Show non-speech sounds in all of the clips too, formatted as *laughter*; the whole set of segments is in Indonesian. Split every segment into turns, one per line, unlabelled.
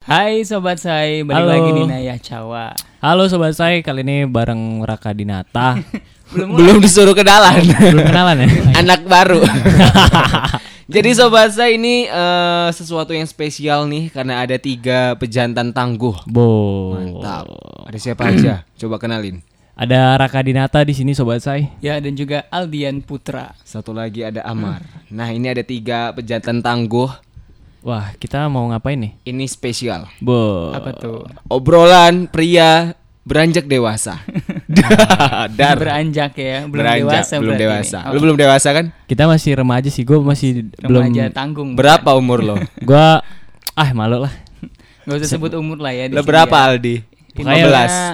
Hai sobat saya, balik
Halo.
lagi di Naya Cawa.
Halo sobat saya, kali ini bareng Raka Dinata. *laughs*
Belum *laughs*
Belum disuruh kenalan. *laughs*
Belum kenalan ya?
Anak baru. Jadi sobat saya ini eh, sesuatu yang spesial nih karena ada tiga pejantan tangguh.
Bo.
Mantap. Ada siapa aja? *clears throat* Coba kenalin.
Ada Raka Dinata di sini sobat saya.
Ya dan juga Aldian Putra.
Satu lagi ada Amar. Nah ini ada tiga pejantan tangguh.
Wah, kita mau ngapain nih?
Ini spesial.
Bo.
Apa tuh?
Obrolan pria beranjak dewasa. *laughs* Dar.
Beranjak ya, belum
Beranjak,
dewasa
belum dewasa.
nih.
Lu belum dewasa kan?
Kita masih remaja sih, gue masih belum.
Remaja tanggung.
Berapa umur lo?
Gue, ah malu lah. *laughs*
Gak usah sebut umur lah ya. di
Lo berapa
ya.
Aldi?
Pokoknya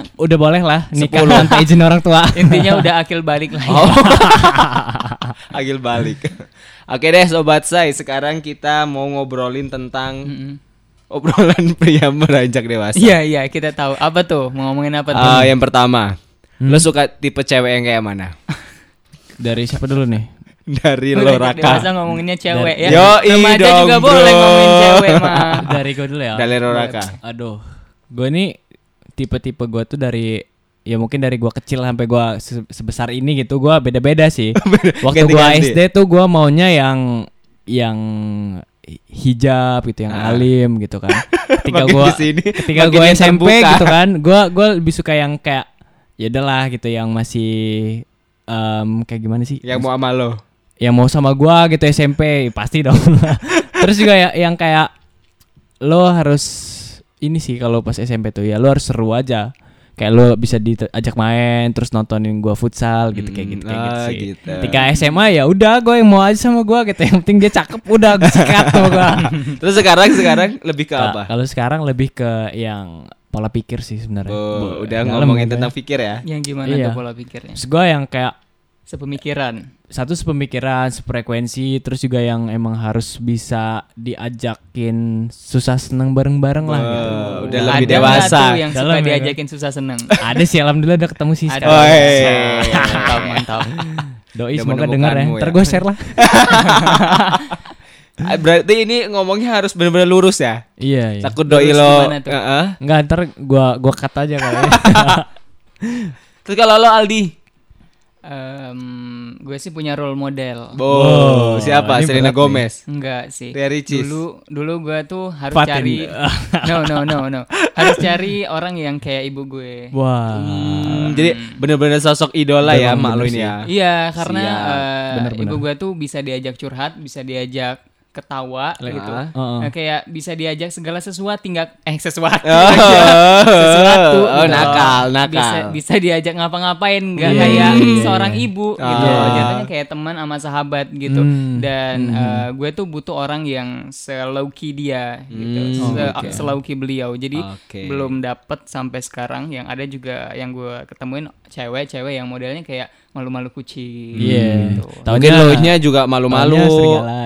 15.
Udah boleh lah nikah
Sepuluh.
tanpa izin orang tua. *laughs*
Intinya udah *laughs* akil balik lah ya.
Oh. *laughs* Agil balik. Oke deh sobat saya, sekarang kita mau ngobrolin tentang
Mm-mm.
obrolan pria beranjak dewasa.
Iya iya kita tahu. Apa tuh? Mau ngomongin apa tuh?
Ah, yang pertama,
Hmm?
lo suka tipe cewek yang kayak mana?
Dari siapa dulu nih?
Dari
Udah
lo
dewasa
Raka.
ngomonginnya cewek ya.
Yoi
Remaja
dong,
juga
bro.
boleh ngomongin cewek mah.
Dari gue dulu ya.
Dari lo Raka.
Aduh, gue nih tipe-tipe gue tuh dari ya mungkin dari gua kecil sampai gua se- sebesar ini gitu gua beda-beda sih. *laughs* Waktu gua
Ganti-ganti.
SD tuh gua maunya yang yang hi- hijab gitu, yang
Ah.
alim gitu kan. *laughs* Ketika gua
sini,
ketika gua
yang
SMP
terbuka.
gitu *laughs* kan, gua gua lebih suka yang kayak ya udahlah gitu yang masih em, kayak gimana sih?
Yang mau sama lo.
yang mau sama gua gitu SMP pasti dong terus juga ya, yang kayak lo harus ini sih kalau pas SMP tuh ya lo harus seru aja kayak lo bisa diajak main terus nontonin gua futsal gitu kayak gitu kayak gitu
ah,
sih
gitu.
ketika SMA ya udah gue yang mau aja sama gua gitu yang penting dia cakep udah gue sikat sama gua *laughs*
Terus sekarang sekarang lebih ke
Nah,
apa?
kalau sekarang lebih ke yang pola pikir sih sebenarnya
Oh,
Bo-
udah ngomongin tentang pikir ya.
Yang gimana
Iya.
tuh pola pikirnya?
terus gue yang kayak
Sepemikiran.
satu sepemikiran, sefrekuensi, terus juga yang emang harus bisa diajakin susah seneng bareng-bareng lah gitu.
Wah, udah
Ada
lebih
nggak
dewasa.
tuh yang
Dalam
suka
ya,
diajakin susah seneng.
Ada sih alhamdulillah udah ketemu sih
Ada.
sekarang.
Woi.
mantap, mantap.
Doi
Udah
semoga denger ya.
menemukanmu
Ntar
ya.
gue share lah. *laughs*
Ah, Berarti ini ngomongnya harus benar-benar lurus ya.
iya, iya.
Takut doi lo.
tuh?
Heeh.
Enggak ntar gua gua cut aja kali ya. *laughs*
Terus kalau lo Aldi?
Em, gue sih punya role model.
Bo,
Oh,
siapa?
ini
Selena
berat nih.
Gomez.
Enggak sih.
Ria Ricis.
Dulu dulu gue tuh harus
Fatin.
cari No, no, no, no. Harus cari orang yang kayak ibu gue.
Wah.
Hmm, jadi bener-bener sosok idola ya
Bener
mak lo
bener
ini ya.
Iya, karena
Siap.
eh,
Bener-bener.
ibu gue tuh bisa diajak curhat, bisa diajak ketawa gitu.
Heeh.
Nah, kayak bisa diajak segala sesuatu tinggal eh sesuatu.
Oh, *laughs*
sesuatu
oh,
gitu.
nakal, nakal.
Bisa bisa diajak ngapa-ngapain nggak
Iya,
kayak
iya, iya.
seorang ibu gitu.
Ah.
Jatuhnya kayak teman sama sahabat gitu.
Hmm.
Dan eh, gue tuh butuh orang yang selauki dia gitu.
Hmm,
Se-
oke.
Selauki beliau. Jadi
Oke.
belum dapet sampai sekarang yang ada juga yang gue ketemuin cewek-cewek yang modelnya kayak malu-malu kucing
Iya.
gitu.
Mungkin lo nya juga malu-malu.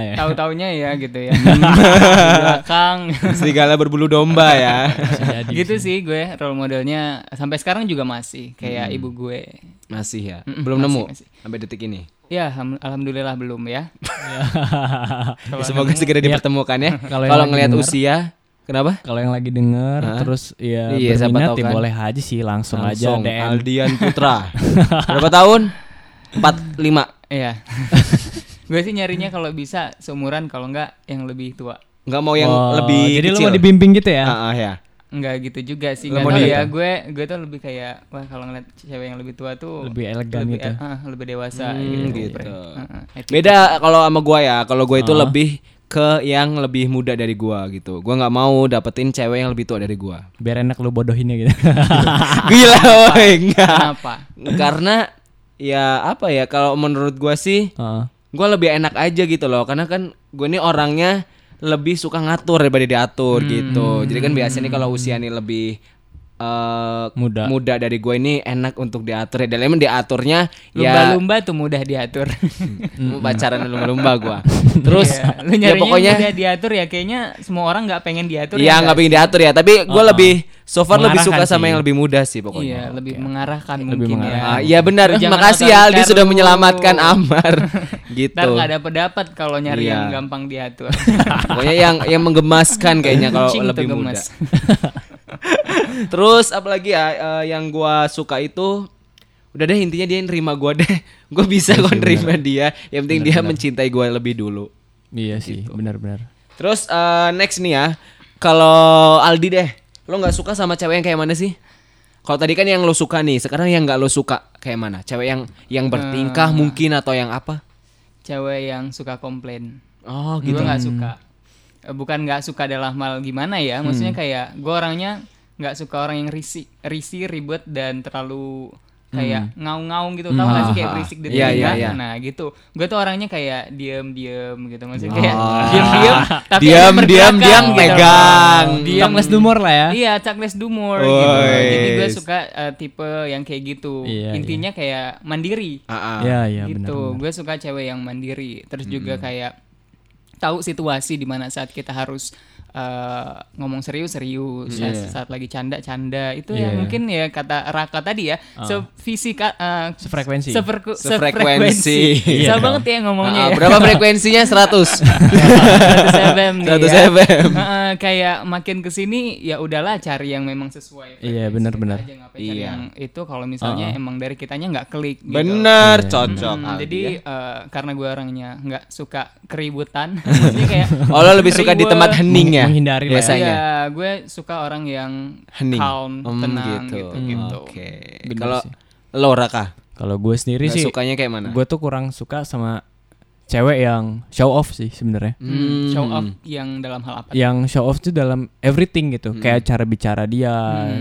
Ya. *laughs*
Tahu-taunya ya gitu ya. *laughs* Belakang.
Serigala berbulu domba ya.
Jadi *laughs*
gitu
sih.
gue role modelnya sampai sekarang juga masih kayak ibu gue.
Masih ya.
Mm-mm,
Belum
masih,
nemu
masih.
sampai detik ini.
Ya alham- alhamdulillah belum ya.
Ya, semoga segera dipertemukan ya.
Kalau
ngelihat usia, kenapa?
Kalau yang lagi denger
Hah?
terus ya
Iya,
berminat ya
kan.
boleh aja sih langsung, aja
Langsung
DM.
Aldian Putra. *laughs* Berapa tahun? 45.
Iya. *laughs* gue sih nyarinya kalau bisa seumuran kalau enggak yang lebih tua.
Enggak mau yang
Oh,
lebih
jadi
kecil.
lo mau dibimbing gitu ya?
Ah, ah, ya.
Enggak gitu juga sih. Enggak
mau
tahu
dia
ya gue gue tuh lebih kayak wah kalau ngeliat cewek yang lebih tua tuh
Lebih elegan
lebih,
gitu.
ah, lebih dewasa
Hmm,
gitu.
gitu.
Heeh, attitude.
Beda kalau sama gua ya. Kalau gua itu
Ah.
lebih ke yang lebih muda dari gua gitu. Gua nggak mau dapetin cewek yang lebih tua dari gua.
Biar enak lu bodohinnya gitu. *laughs*
Gila, woy, enggak.
Kenapa?
Karena ya apa ya kalau menurut gua sih
Heeh.
gua lebih enak aja gitu loh karena kan gue ini orangnya lebih suka ngatur daripada diatur gitu jadi kan biasanya nih kalau usia nih lebih eh,
Muda.
muda dari gue ini enak untuk diatur ya dan emang diaturnya ya
Lumba-lumba tuh mudah diatur. *laughs*
pacaran lumba-lumba gua *laughs* terus
Iya, lu
ya pokoknya
mudah diatur ya kayaknya semua orang nggak pengen diatur
Iya
ya
nggak pengen diatur ya, tapi gue lebih So far lebih suka
Mengarahkan
sama
sih.
yang lebih muda sih
Iya,
pokoknya.
lebih mengarahkan
Lebih
mungkin
mengarahkan.
Ah,
ya.
iya benar.
Jangan
Makasih ya Aldi sudah
lu.
menyelamatkan *laughs* Amar.
Ntar
gitu.
nggak dapet dapat kalau nyari
Iya.
yang gampang diatur.
Pokoknya yang yang menggemaskan kayaknya kalau lebih muda. Terus apalagi ya eh, yang gua suka itu udah deh intinya dia nerima gua deh. *laughs* Gua bisa
Iya
kok nerima dia. Yang penting dia mencintai gua lebih dulu.
Iya sih, benar-benar.
Terus eh, next nih ya. Kalau Aldi deh, lo nggak suka sama cewek yang kayak mana sih? Kalau tadi kan yang lo suka nih, sekarang yang nggak lo suka kayak mana? Cewek yang yang bertingkah
Eh.
mungkin atau yang apa?
Cewek yang suka komplain.
Oh
Gue
gitu.
nggak suka. Eh, Bukan nggak suka dalam hal gimana ya, maksudnya kayak gue orangnya nggak suka orang yang risih, risih, ribet dan terlalu kayak ngaung-ngaung gitu, tau gak sih kayak
Ah,
berisik di
iya,
telinga?
iya, iya.
Nah gitu, gue tuh orangnya kayak diem-diem gitu, maksudnya
Oh.
kayak diem-diem, tapi
diam,
pergerakan
diam,
gitu.
pegang.
Diem,
Toples dumor lah ya.
Iya, Chuckles Dumor gitu. Jadi gue suka eh, tipe yang kayak gitu.
Iya,
Intinya kayak mandiri.
Ah, ah.
Iya, iya
gitu. Gue suka cewek yang mandiri. Terus juga kayak tahu situasi di mana saat kita harus eh, ngomong serius-serius, saat, saat lagi canda-canda. Itu
Iya.
yang mungkin ya kata Raka tadi ya, sevisi ka- eh,
Sefrekuensi.
seferku-
Sefrekuensi.
Susah
Iya.
banget ya ngomongnya.
Ah,
ya.
berapa frekuensinya? 100.
100 FM nih
100
ya.
FM.
Heeh, kayak makin ke sini ya udahlah cari yang memang sesuai.
Iya,
frekuensi
benar-benar.
Iya.
yang itu kalau misalnya emang dari kitanya nggak klik. Gitu.
Bener, cocok.
Hmm, jadi
ya.
eh, karena gue orangnya nggak suka keributan, *laughs* kayak
Oh lo lebih suka di tempat hening ya?
Menghindari lah ya.
biasanya.
Iya, gue suka orang yang
Hening.
calm,
Hmm,
tenang gitu, gitu.
Oke.
Bener
Kalau
sih.
lo Raka,
Kalau gue sendiri
nggak
sih,
sukanya kayak mana?
gue tuh kurang suka sama cewek yang show off sih sebenarnya.
Hmm, show
Hmm.
off yang dalam hal apa?
Yang show off tuh dalam everything gitu,
Hmm.
kayak cara bicara dia,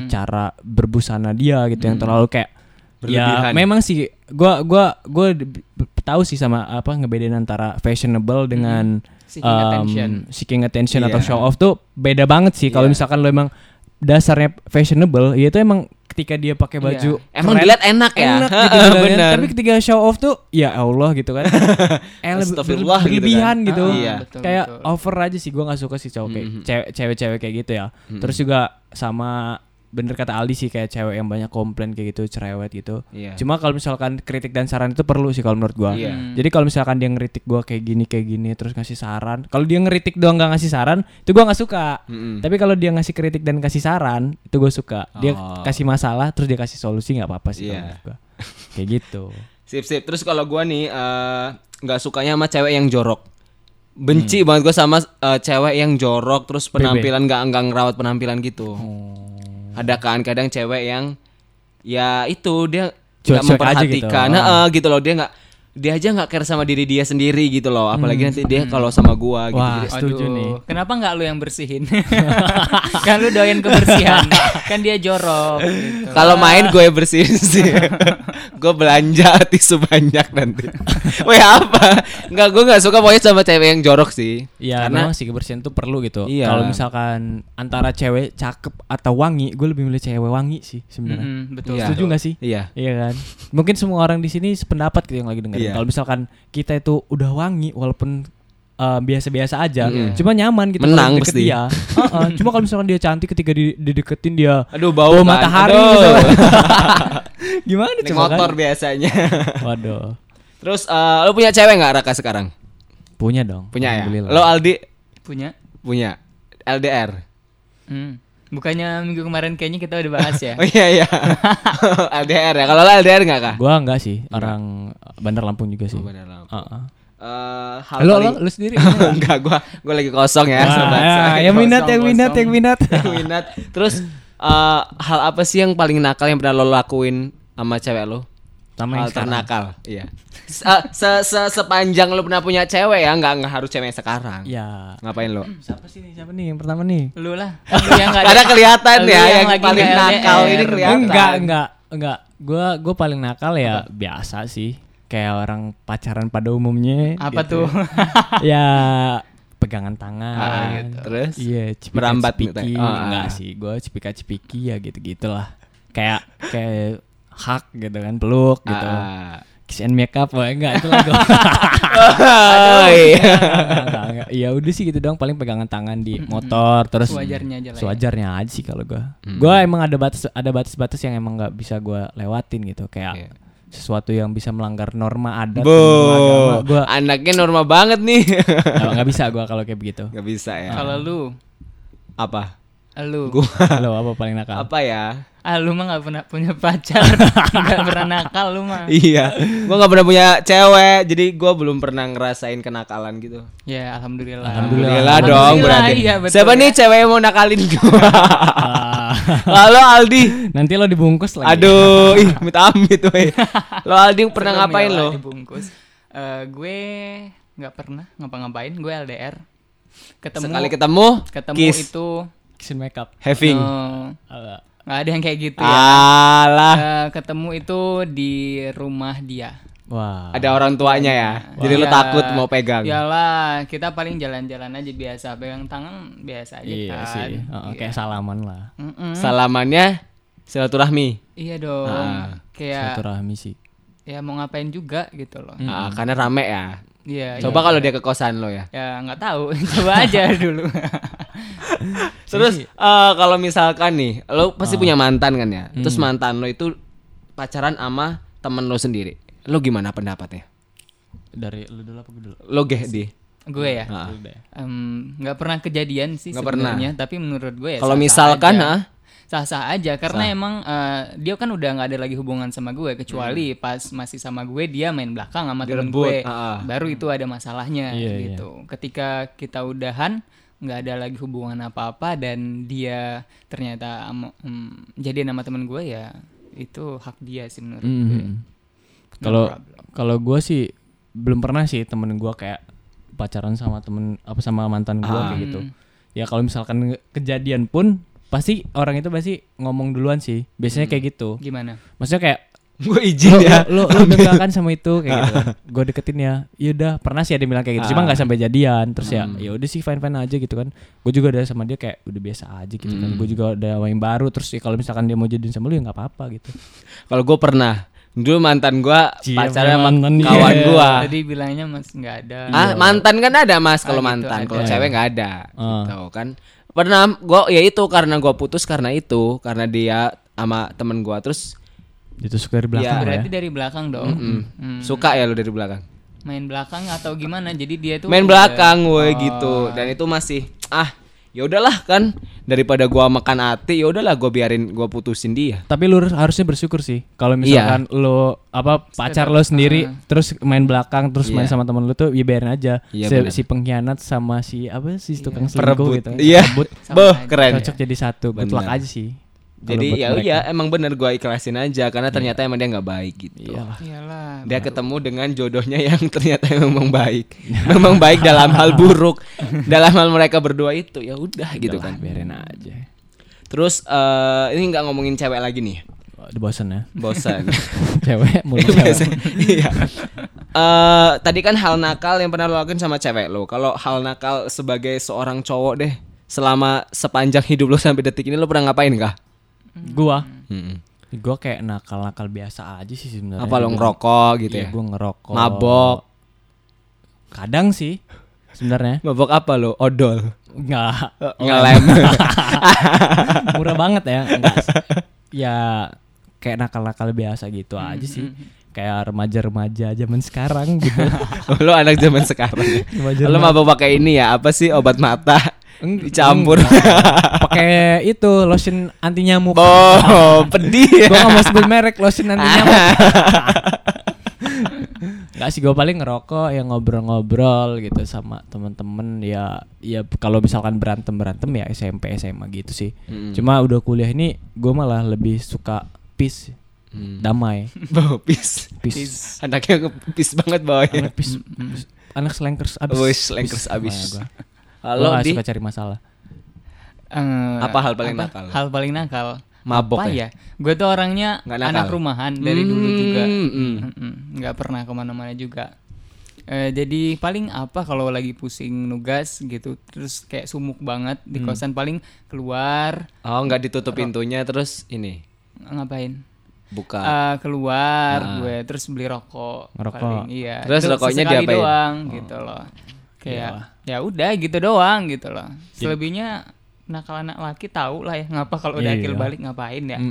cara berbusana dia gitu yang terlalu kayak
Berlebihan.
Ya memang sih, gua gua b- tahu sih sama apa ngebedain antara fashionable dengan
Seeking
um,
attention.
seeking attention atau
Iya.
show off tuh beda banget sih. Kalau
Iya.
misalkan lo emang dasarnya fashionable, ya itu emang ketika dia pakai
Iya.
baju
Emang
keren,
dilihat enak ya?
enak *laughs* gitu dilihat,
Bener.
Tapi ketika show off tuh ya Allah gitu kan. *laughs* eh lebih
Astagfirullah gitu kan.
gitu.
Ah,
Iya.
betul,
Kayak
betul.
over aja sih gua nggak suka sih cowok kayak
Mhm.
cewek- cewek-cewek kayak gitu ya. Terus juga sama bener kata Aldi sih kayak cewek yang banyak komplain kayak gitu, cerewet gitu.
Iya.
Cuma kalau misalkan kritik dan saran itu perlu sih kalau menurut gua.
Iya.
Hmm.
Jadi kalau misalkan dia ngeritik gua kayak gini kayak gini terus ngasih saran, kalau dia ngeritik doang nggak ngasih saran, itu gua nggak suka.
Mm-mm.
Tapi kalau dia ngasih kritik dan kasih saran, itu gue suka. Dia
Oh.
kasih masalah terus dia kasih solusi nggak apa-apa sih
Iya.
kalau menurut gua. Kayak gitu. *laughs*
Sip sip. Terus kalau gua nih eh, nggak sukanya sama cewek yang jorok.
Hmm.
Benci banget gua sama eh, cewek yang jorok terus penampilan nggak nggak ngerawat penampilan gitu.
Oh.
Ada kan kadang cewek yang ya itu dia nggak
gitu.
memperhatikan,
Oh.
Heeh, gitu loh dia nggak dia aja nggak care sama diri dia sendiri gitu loh. Apalagi nanti dia kalau sama gua gitu.
Hmm. Wah,
Jadi-
setuju
Aduh,
nih.
Kenapa nggak lu yang bersihin? *laughs* kan lu doyan kebersihan. kan dia jorok gitu.
Kalau main gue bersihin sih. *laughs* gue belanja tisu banyak nanti. *laughs* Weh apa? Enggak gue nggak suka pokoknya sama cewek yang jorok sih.
Ya
Karena
sih kebersihan tuh perlu gitu.
Iya.
Kalau misalkan antara cewek cakep atau wangi, gue lebih milih cewek wangi sih sebenarnya.
Mm-mm, betul.
Iya.
Setuju gak sih?
Iya.
Iya kan. Mungkin semua orang di sini sependapat gitu yang lagi dengerin.
Iya.
Kalau misalkan kita itu udah wangi walaupun uh, biasa-biasa aja,
Mm-mm.
cuma nyaman gitu
Menang pasti.
dia. Heeh, *laughs* cuma kalau misalkan dia cantik ketika di, dideketin dia
Aduh bau,
bau
kan?
matahari
Aduh.
gitu. *laughs* *laughs* Gimana
Naik
coba
motor
kan?
biasanya.
Waduh.
Terus eh, lo punya cewek nggak Raka sekarang?
Punya dong.
Punya ya. Lo Aldi
Punya.
punya LDR.
Hmm. Bukannya minggu kemarin kayaknya kita udah bahas ya. *laughs*
Oh iya iya. *laughs* LDR ya. Kalau lo LDR nggak kah?
Gua enggak sih, orang Bandar Lampung juga sih.
Oh, Bandar Lampung.
Heeh.
Eh, hal
Lu,
paling-
lu, lu sendiri? *laughs*
Enggak, gua gua lagi kosong ya,
Wah,
sobat.
ya, yang minat,
kosong,
yang minat, yang minat.
Yang minat. Terus eh, hal apa sih yang paling nakal yang pernah lo lakuin sama cewek lo?
Sama yang
hal
sekarang.
ternakal. Iya. Se, se, se- sepanjang lo pernah punya cewek ya, nggak nggak harus cewek yang sekarang.
Ya.
Ngapain lo?
Siapa sih nih? Siapa nih yang pertama nih?
Lu lah. *laughs* Lu yang nggak
Karena
ada-
kelihatan ya yang,
lagi
paling nakal ini kelihatan.
Enggak, enggak, enggak. Gua gua paling nakal ya biasa sih. Kayak orang pacaran pada umumnya.
Apa
gitu.
tuh? *laughs*
ya pegangan tangan.
Ah, gitu. Terus?
Iya, cipika
Merambat
cipiki.
gitu. Oh, ah.
enggak sih, gua cipika cipiki ya gitu-gitulah. Kayak kayak hak gitu kan, peluk gitu.
Ah,
Kiss and make up, wah enggak itu lagu.
Oh, iya.
Ya udah sih gitu dong, paling pegangan tangan di motor terus
Sewajarnya aja lah ya.
Sewajarnya aja sih kalau gua. Gua emang ada batas ada batas-batas yang emang nggak bisa gua lewatin gitu kayak
Iya.
sesuatu yang bisa melanggar norma adat dan norma agama.
Bo,
Gua
anaknya normal banget nih.
nggak nggak bisa gua kalau kayak begitu.
Gak bisa ya.
Kalau lu,
Apa?
Lu,
Gua *laughs*
Halo, apa paling nakal?
apa ya?
ah lu mah nggak pernah punya pacar, *laughs* nggak pernah nakal lu mah.
Iya, gua nggak pernah punya cewek, jadi gua belum pernah ngerasain kenakalan gitu.
Ya alhamdulillah.
Alhamdulillah dong
Alhamdulillah,
berarti.
iya, betul
Siapa
ya.
nih cewek yang mau nakalin gua?
Ah, *laughs*
Halo Aldi.
nanti lo dibungkus lagi.
Aduh, ih, amit amit weh. Lo Aldi pernah
Serem
ngapain lo?
Dibungkus. Eh, gue nggak pernah ngapa-ngapain. Gue LDR. Ketemu.
Sekali ketemu,
ketemu
kiss,
itu.
Kiss and make up.
having.
Ala.
nggak ada yang kayak gitu ya.
Alah,
Eh, ketemu itu di rumah dia.
Wah.
ada orang tuanya ya. Jadi lo
Iya.
takut mau pegang.
Iyalah, kita paling jalan-jalan aja biasa, pegang tangan biasa aja
Iya
kan.
sih. Heeh, kayak salaman lah.
Mm-mm.
Salamannya silaturahmi.
Iya dong.
Ah,
Kayak
Silaturahmi sih.
ya mau ngapain juga gitu loh.
Ah, karena rame ya.
Iya.
Coba
iya.
kalau dia ke kosan lo ya.
ya nggak tahu, *laughs* coba aja dulu. *laughs* *laughs*
Terus eh, kalau misalkan nih, lo pasti punya mantan kan ya. Terus mantan lo itu pacaran sama temen lo sendiri. Lo gimana pendapatnya?
Dari lu dulu apa gue dulu?
Lo geh di.
gue ya.
Ah.
Em, nggak pernah kejadian sih
Nggak pernah.
sebenarnya, tapi menurut gue ya
Kalau misalkan, ah?
sah-sah aja karena emang eh, dia kan udah nggak ada lagi hubungan sama gue kecuali pas masih sama gue dia main belakang sama temen gue
ah.
baru itu ada masalahnya
Iya, iya.
gitu ketika kita udahan nggak ada lagi hubungan apa-apa dan dia ternyata em, jadi nama temen gue ya itu hak dia sih menurut gue
Mhm. Kalau
problem.
kalau gue sih belum pernah sih temen gue kayak pacaran sama temen apa sama mantan gue
Ah.
kayak gitu. Ya kalau misalkan kejadian pun pasti orang itu pasti ngomong duluan sih. Biasanya kayak gitu.
gimana
Maksudnya kayak
Gue izin ya.
lo lo udah kan sama itu kayak gitu. *laughs* Gue deketin ya. Ya udah pernah sih ada yang bilang kayak gitu. Cuma nggak sampai jadian. Terus ya ya udah sih fine fine aja gitu kan. Gue juga udah sama dia kayak udah biasa aja gitu kan. Gue juga udah main baru. Terus ya kalau misalkan dia mau jadian sama lu ya nggak apa-apa gitu. *laughs*
Kalau gue pernah. Dulu mantan gue
Cie,
pacaran sama kawan
Iya.
gue.
tadi bilangnya mas nggak ada
Ah, mantan kan ada mas kalau
Ah, gitu,
mantan, kalau
ada.
cewek nggak ada,
Ah.
gitu kan. Pernah gua ya itu karena gua putus karena itu, karena dia sama temen gua terus
Ditusuk dari belakang
Iya.
lah ya.
berarti dari belakang dong Hmm.
suka ya lu dari belakang.
main belakang atau gimana jadi dia tuh
Main
udah-
belakang woi
Oh.
gitu. Dan itu masih ah ya udahlah kan daripada gua makan hati ya udahlah gua biarin gua putusin dia.
Tapi lu harus- harusnya bersyukur sih. Kalau
Iya.
misalkan lu apa pacar lo sendiri terus main belakang terus main
Iya.
sama temen lu tuh ya biarin aja.
Iya,
si, si pengkhianat sama si apa si tukang selingkuh
Perebut.
gitu.
Iya.
Sama
Boh, keren.
Cocok jadi satu. Good luck
Benar.
aja sih.
Jadi ya
mereka.
iya emang bener gua ikhlasin aja karena ternyata emang dia nggak baik gitu.
Iyalah.
iyalah
Dia ketemu dengan jodohnya yang ternyata memang baik. *laughs* memang baik dalam hal buruk. dalam hal mereka berdua itu ya udah gitu kan.
biarin aja.
Terus eh, ini nggak ngomongin cewek lagi nih.
Bosan ya.
Bosan. *laughs*
Cewek mulu *laughs* cewek.
Iya. Eh, tadi kan hal nakal yang pernah lo lakuin sama cewek lo. Kalau hal nakal sebagai seorang cowok deh, selama sepanjang hidup lo sampai detik ini lo pernah ngapain kah?
Gua
Mm-mm.
gua kayak nakal-nakal biasa aja sih sebenarnya.
Apa lo ngerokok gitu
Iya,
ya?
gua ngerokok.
Mabok.
Kadang sih sebenarnya.
Mabok apa lo? Odol.
Enggak. *laughs*
Ngelem. *laughs*
murah banget ya Enggak sih. ya kayak nakal-nakal biasa gitu
Hmm,
aja sih kayak remaja-remaja zaman sekarang gitu *laughs*
lo anak zaman sekarang. ya?
Remaja
lo mabok pakai ini ya? Apa sih obat mata? Dicampur.
pakai itu lotion anti nyamuk
oh, pedih.
gua nggak mau sebut merek lotion anti nyamuk *laughs* Gak sih gue paling ngerokok ya ngobrol-ngobrol gitu sama temen-temen ya ya kalau misalkan berantem berantem ya SMP SMA gitu sih
Mm.
cuma udah kuliah ini gue malah lebih suka peace
Hmm.
damai *laughs*
Bau pis.
peace
Anaknya pis banget bawahnya.
anak peace anak slankers abis
Wih, slankers
Peace.
abis.
Nah, Gua nggak
Di.
suka cari masalah
Eh,
Apa hal paling nakal?
Hal paling nakal.
Mabok
apa
ya?
ya? Gue tuh orangnya anak rumahan dari dulu juga.
Hmm, hmm.
Nggak pernah ke mana-mana juga. Eh, jadi paling apa kalau lagi pusing nugas gitu, terus kayak sumuk banget
Hmm.
di kosan paling keluar
Oh, nggak ditutup pintunya terus ini.
ngapain?
Buka.
Eh, keluar
Ah.
gue terus beli rokok.
Ngerokok.
paling, iya.
Terus
Itu
rokoknya diapain?
doang gitu loh. Kayak ya udah gitu doang gitu loh.
Iya.
Selebihnya nakal anak laki tahu lah ya ngapa kalau udah
Iya.
akil balik ngapain ya. *laughs*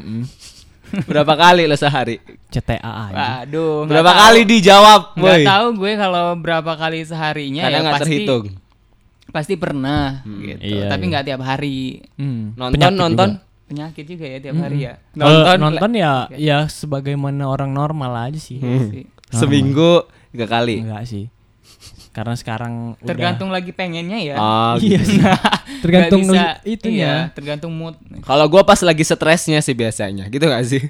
Berapa kali lo sehari?
CTA aja.
Waduh. nggak
Berapa
tahu.
kali dijawab,
Nggak tahu gue kalau berapa kali seharinya
Karena
ya
nggak
pasti
terhitung.
pasti pernah gitu.
Iya,
Tapi
iya.
nggak tiap hari.
Hmm.
Nonton,
Penyakit
nonton.
juga.
Penyakit juga ya tiap hari ya.
Kalau
Nonton,
nonton, ya ya sebagaimana orang normal aja sih.
Sih.
Seminggu tiga kali.
Enggak sih. Karena sekarang udah-
Tergantung lagi pengennya ya.
Oh,
Iya
gitu.
sih. tergantung
bisa,
itunya.
Iya, tergantung mood.
Kalau gua pas lagi stresnya sih biasanya, gitu gak sih?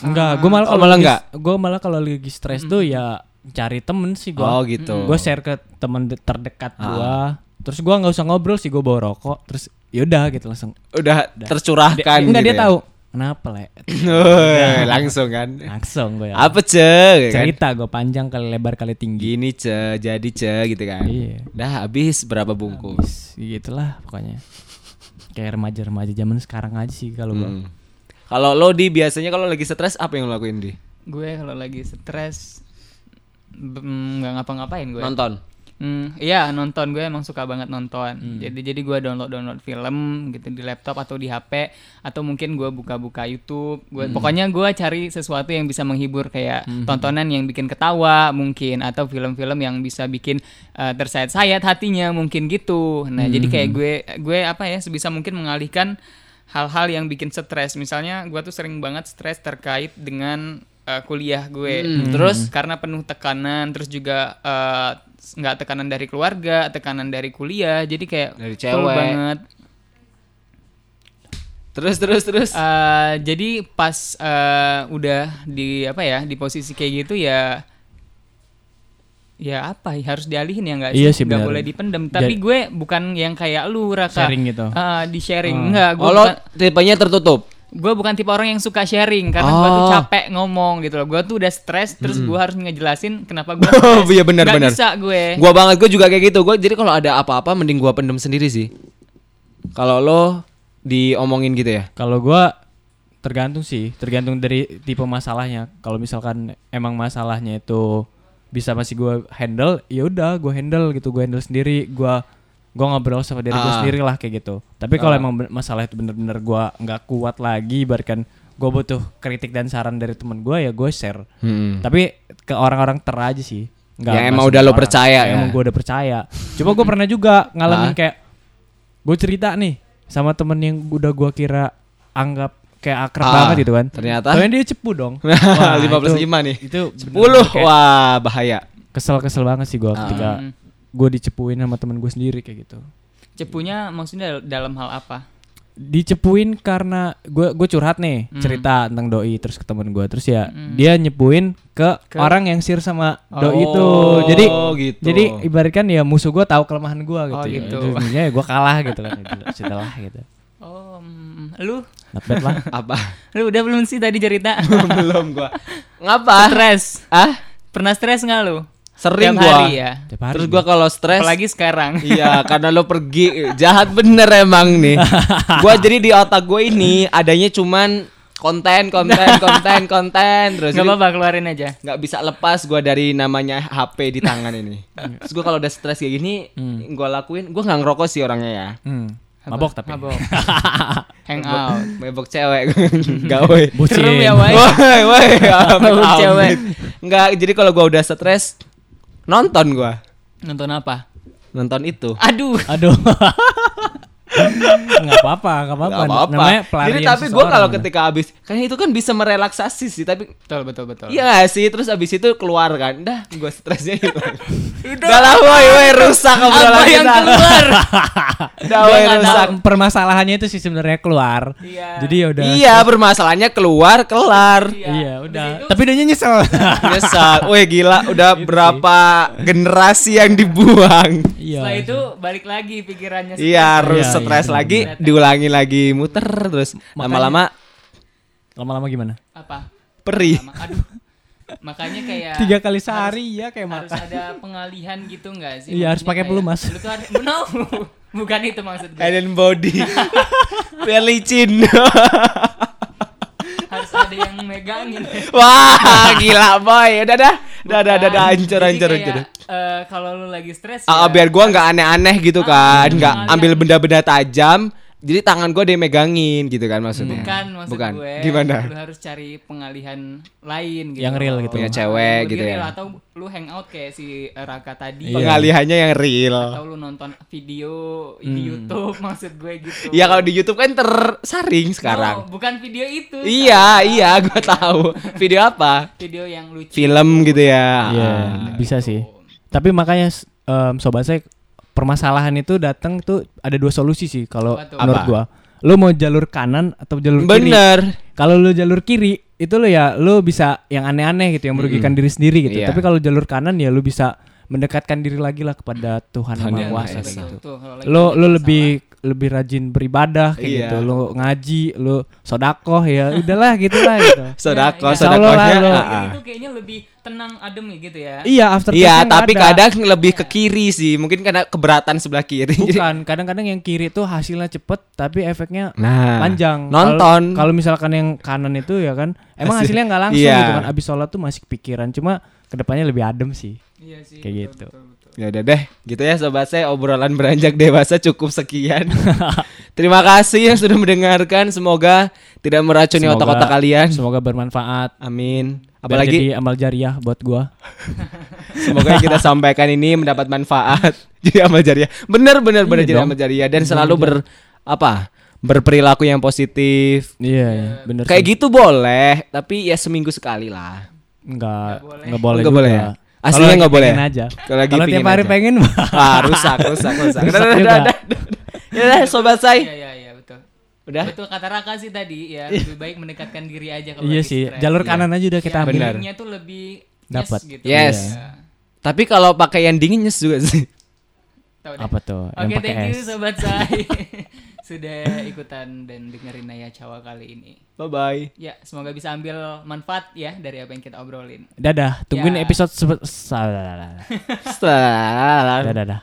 Enggak, gue malah
Oh,
kalau
malah enggak?
Gue malah kalau lagi stres tuh ya cari temen sih gue.
Oh, gitu.
Gue share ke temen de- terdekat gua. Terus gua nggak usah ngobrol sih, gue bawa rokok. Terus yaudah gitu langsung.
Udah
Dia-
tercurahkan
enggak
gitu
dia
ya?
tahu. Kenapa le? *laughs*
Woi, langsung kan.
Langsung gue.
Apa ce? Kan?
Cerita gue panjang kali lebar kali tinggi.
Gini ce, jadi ce gitu kan.
Iya.
Dah habis berapa bungkus?
Gitulah pokoknya. Kayak remaja-remaja zaman sekarang aja sih kalau gua.
Hmm. Kalau lo di biasanya kalau lagi stres apa yang lo lakuin di?
Gue kalau lagi stres mm, nggak ngapa-ngapain gue.
Nonton.
Hmm, iya nonton gue emang suka banget nonton.
Hmm.
Jadi jadi gue download download film gitu di laptop atau di HP atau mungkin gue buka-buka YouTube. Gue
Hmm.
pokoknya gue cari sesuatu yang bisa menghibur kayak tontonan yang bikin ketawa mungkin atau film-film yang bisa bikin uh, tersayat-sayat hatinya mungkin gitu. Nah jadi kayak
Hmm.
gue gue apa ya sebisa mungkin mengalihkan hal-hal yang bikin stres. Misalnya gue tuh sering banget stres terkait dengan uh, kuliah gue.
Hmm.
Terus karena penuh tekanan, terus juga uh, nggak tekanan dari keluarga, tekanan dari kuliah, jadi kayak
Dari cewek.
banget.
Terus terus terus.
Uh, jadi pas uh, udah di apa ya di posisi kayak gitu ya ya apa ya, harus dialihin ya nggak
Iya sih,
nggak boleh dipendem tapi
Jadi-
gue bukan yang kayak lu raka
Sharing gitu.
Uh, di sharing
Oh.
enggak gue
Oh,
bukan,
tipenya tertutup.
Gue bukan tipe orang yang suka sharing karena gue tuh
Oh.
capek ngomong gitu loh gue tuh udah stres terus gue harus ngejelasin kenapa gue *laughs*
Oh, iya benar, benar.
bisa gue
Gua banget gue juga kayak gitu. Gue jadi kalau ada apa-apa mending gua pendem sendiri sih. Kalau lo diomongin gitu ya.
Kalau gua tergantung sih, tergantung dari tipe masalahnya. Kalau misalkan emang masalahnya itu bisa masih gua handle, ya udah gua handle gitu, gua handle sendiri, gua gua ngobrol sama diri
Ah.
sendiri lah kayak gitu. Tapi kalau
Ah.
emang masalah itu bener-bener gua nggak kuat lagi, bahkan gua butuh kritik dan saran dari temen gua ya gue share.
Hmm.
Tapi ke orang-orang ter aja sih. Nggak-
Yang emang udah lo
orang.
percaya ya?
Emang gue udah percaya. Coba gue pernah juga ngalamin
Ah.
kayak gue cerita nih sama temen yang udah gue kira anggap kayak akrab
Ah,
banget gitu kan.
ternyata?
Tapi dia cepu dong. *laughs*
Lima
itu-
lima nih.
Itu
Sepuluh.
bener-bener kayak
Wah, bahaya.
Kesel-kesel banget sih gue
Ah.
ketika. Gue dicepuin sama temen gue sendiri kayak gitu.
cepunya maksudnya dal- dalam hal apa
Dicepuin karena gue gue curhat nih
Hmm.
cerita tentang doi terus ke temen gue terus ya dia nyepuin ke,
Ke-
orang yang sir sama doi
Oh,
itu. Jadi
gitu.
Jadi ibaratkan ya musuh gue tahu kelemahan gue gitu.
Oh,
ya.
gitu.
Terus jadinya ya gue kalah gitu kan. Gitu. Setelah gitu.
oh mm, lu
Not bad lah. *laughs*
apa?
lu udah belum sih tadi cerita *laughs*
Belum gua. Ngapa?
stres
Ah?
pernah stres nggak lu
Sering
Tiap
gua.
hari ya
Tiap hari.
Terus gua kalau stres
apalagi sekarang *laughs*
Iya, karena lo pergi jahat bener emang nih. *laughs* Gua jadi di otak gue ini adanya cuman konten, konten, *laughs* konten, konten terus.
nggak apa-apa keluarin aja
nggak bisa lepas gua dari namanya HP di tangan ini. Terus gua kalau udah stres kayak gini, gua lakuin, gua nggak ngerokok sih orangnya ya.
Hmm.
Apa?
Mabok tapi.
mabok hang out
Mebok cewek, gawe.
Bucin.
Serem ya, Wai.
Woi, woi,
Mabok cewek.
Nggak, jadi kalau gua udah stres, nonton gua.
nonton apa
Nonton itu.
aduh
Aduh. *laughs* Nggak apa-apa, nggak apa-apa.
Gak apa-apa.
Namanya pelarian
Jadi tapi gue kalau ketika habis, kayaknya itu kan bisa merelaksasi sih. Tapi
betul betul betul
iya gak sih. Terus habis itu keluar kan. Dah, gue stresnya hilang. *laughs* Udah lah, woi, woi, rusak obrolan
apa yang
kita.
keluar *laughs*
Udah, woi, rusak.
nah, permasalahannya itu sih sebenarnya keluar.
Iya.
Jadi ya udah.
Iya, bermasalahnya keluar, kelar.
Iya, udah. Tapi dia nyesel. *laughs*
Nyesal. Woi, gila. Udah berapa generasi yang dibuang.
Iya.
setelah itu balik lagi pikirannya
Iya, harus
Iya,
stres
iya,
lagi,
benar.
diulangi lagi, muter terus. Lama-lama
Lama-lama gimana?
apa
perih.
Lama- aduh makanya kayak
Tiga kali sehari ya kayak
harus
makan.
ada pengalihan gitu nggak sih
Iya, harus
Maksudnya
pakai pelumas.
lu tuh harus *laughs* no bukan itu maksud gue
Head and body. *laughs* Biar licin. *laughs*
ada yang megangin. *laughs*
Wah, gila boy. Udah dah. Udah dah, udah dah hancur hancur hancur.
eh, kalau lu lagi stres
Ah,
ya,
biar gua nggak aneh-aneh gitu kan,
Ah,
nggak
pengalihan.
ambil benda-benda tajam. Jadi tangan gua dia megangin gitu kan maksudnya.
bukan maksud
Bukan.
gue.
Gimana?
Lu harus cari pengalihan lain gitu.
Yang real gitu.
Punya cewek gitu ya.
real, Atau lu hangout kayak si Raka tadi.
Iya.
Pengalihannya yang real.
Atau lu nonton video di YouTube *laughs* maksud gue gitu.
Iya kalau di YouTube kan tersaring sekarang.
No, bukan video itu.
Iya, iya, gua tahu. Video apa?
Video yang lucu.
Film gitu ya.
Iya, bisa sih. Tapi makanya em, sobat saya permasalahan itu datang tuh ada dua solusi sih kalau menurut gua. Lu mau jalur kanan atau jalur kiri?
Bener.
Kalau lu jalur kiri itu lu ya lu bisa yang aneh-aneh gitu yang merugikan diri sendiri gitu.
Iya.
Tapi kalau jalur kanan ya lu bisa mendekatkan diri lagi lah kepada Tuhan yang
Tuhan
Maha
yang
Kuasa
Maha
kayak
Esa.
gitu. Lu
masalah.
lebih lebih rajin beribadah kayak
Iya.
gitu. Lu ngaji, lu sodakoh ya udahlah gitu lah gitu. *laughs*
Sodako,
Ya, ya.
Sodakohnya.
lah, lu-
ah, ah.
gitu kayaknya lebih tenang adem ya gitu ya.
Iya, after
Iya, tapi
ada.
kadang lebih ke kiri sih. Mungkin karena keberatan sebelah kiri. *laughs*
Bukan, kadang-kadang yang kiri tuh hasilnya cepet tapi efeknya
Nah,
panjang.
nonton.
Kalau- misalkan yang kanan itu ya kan, emang
Hasil-
hasilnya nggak langsung
Iya.
gitu kan. Abis sholat tuh masih kepikiran, cuma ke depannya lebih adem sih.
Iya sih.
Kayak
betul,
gitu.
betul, betul.
Ya udah deh, gitu ya sobat saya obrolan beranjak dewasa cukup sekian. *laughs* Terima kasih yang sudah mendengarkan. Semoga tidak meracuni otak-otak kalian.
Semoga bermanfaat.
Amin.
Biar
Apalagi
jadi amal jariah buat gua. *laughs*
semoga yang kita sampaikan ini mendapat manfaat. *laughs* Jadi amal jariah. Bener bener bener
Iya
jadi
dong.
amal jariah dan selalu ber apa? Berperilaku yang positif.
Iya, iya, bener
Kayak
sih.
gitu boleh, tapi ya seminggu sekali lah.
Enggak,
boleh.
enggak boleh.
Nggak
juga.
boleh ya?
Kalau
Aslinya nggak boleh?
pengen aja.
Kalau lagi
Kalau
pingin
tiap hari
aja.
pengen. *laughs*
Ah, rusak, rusak, rusak.
Rusak
Udah, udah, udah, udah. Ya udah, sobat saya.
Iya iya iya betul.
Udah.
Betul kata Raka sih tadi ya lebih baik mendekatkan diri aja kalau
Iya sih,
stres.
jalur
Iya.
kanan aja udah kita
Yang
ambil.
Benar.
dinginnya tuh lebih
Dapat.
yes gitu.
Yes.
Iya.
Tapi kalau pakai yang dingin nyes juga sih.
Tahu.
Apa tuh?
Oke,
pakai
thank you sobat saya *laughs* sudah ikutan dan dengerin Naya Cawa kali ini.
Bye bye.
Ya, semoga bisa ambil manfaat ya dari apa yang kita obrolin.
Dadah, tungguin
Ya.
episode sebe- sa-
Setelah
Dadah, dadah.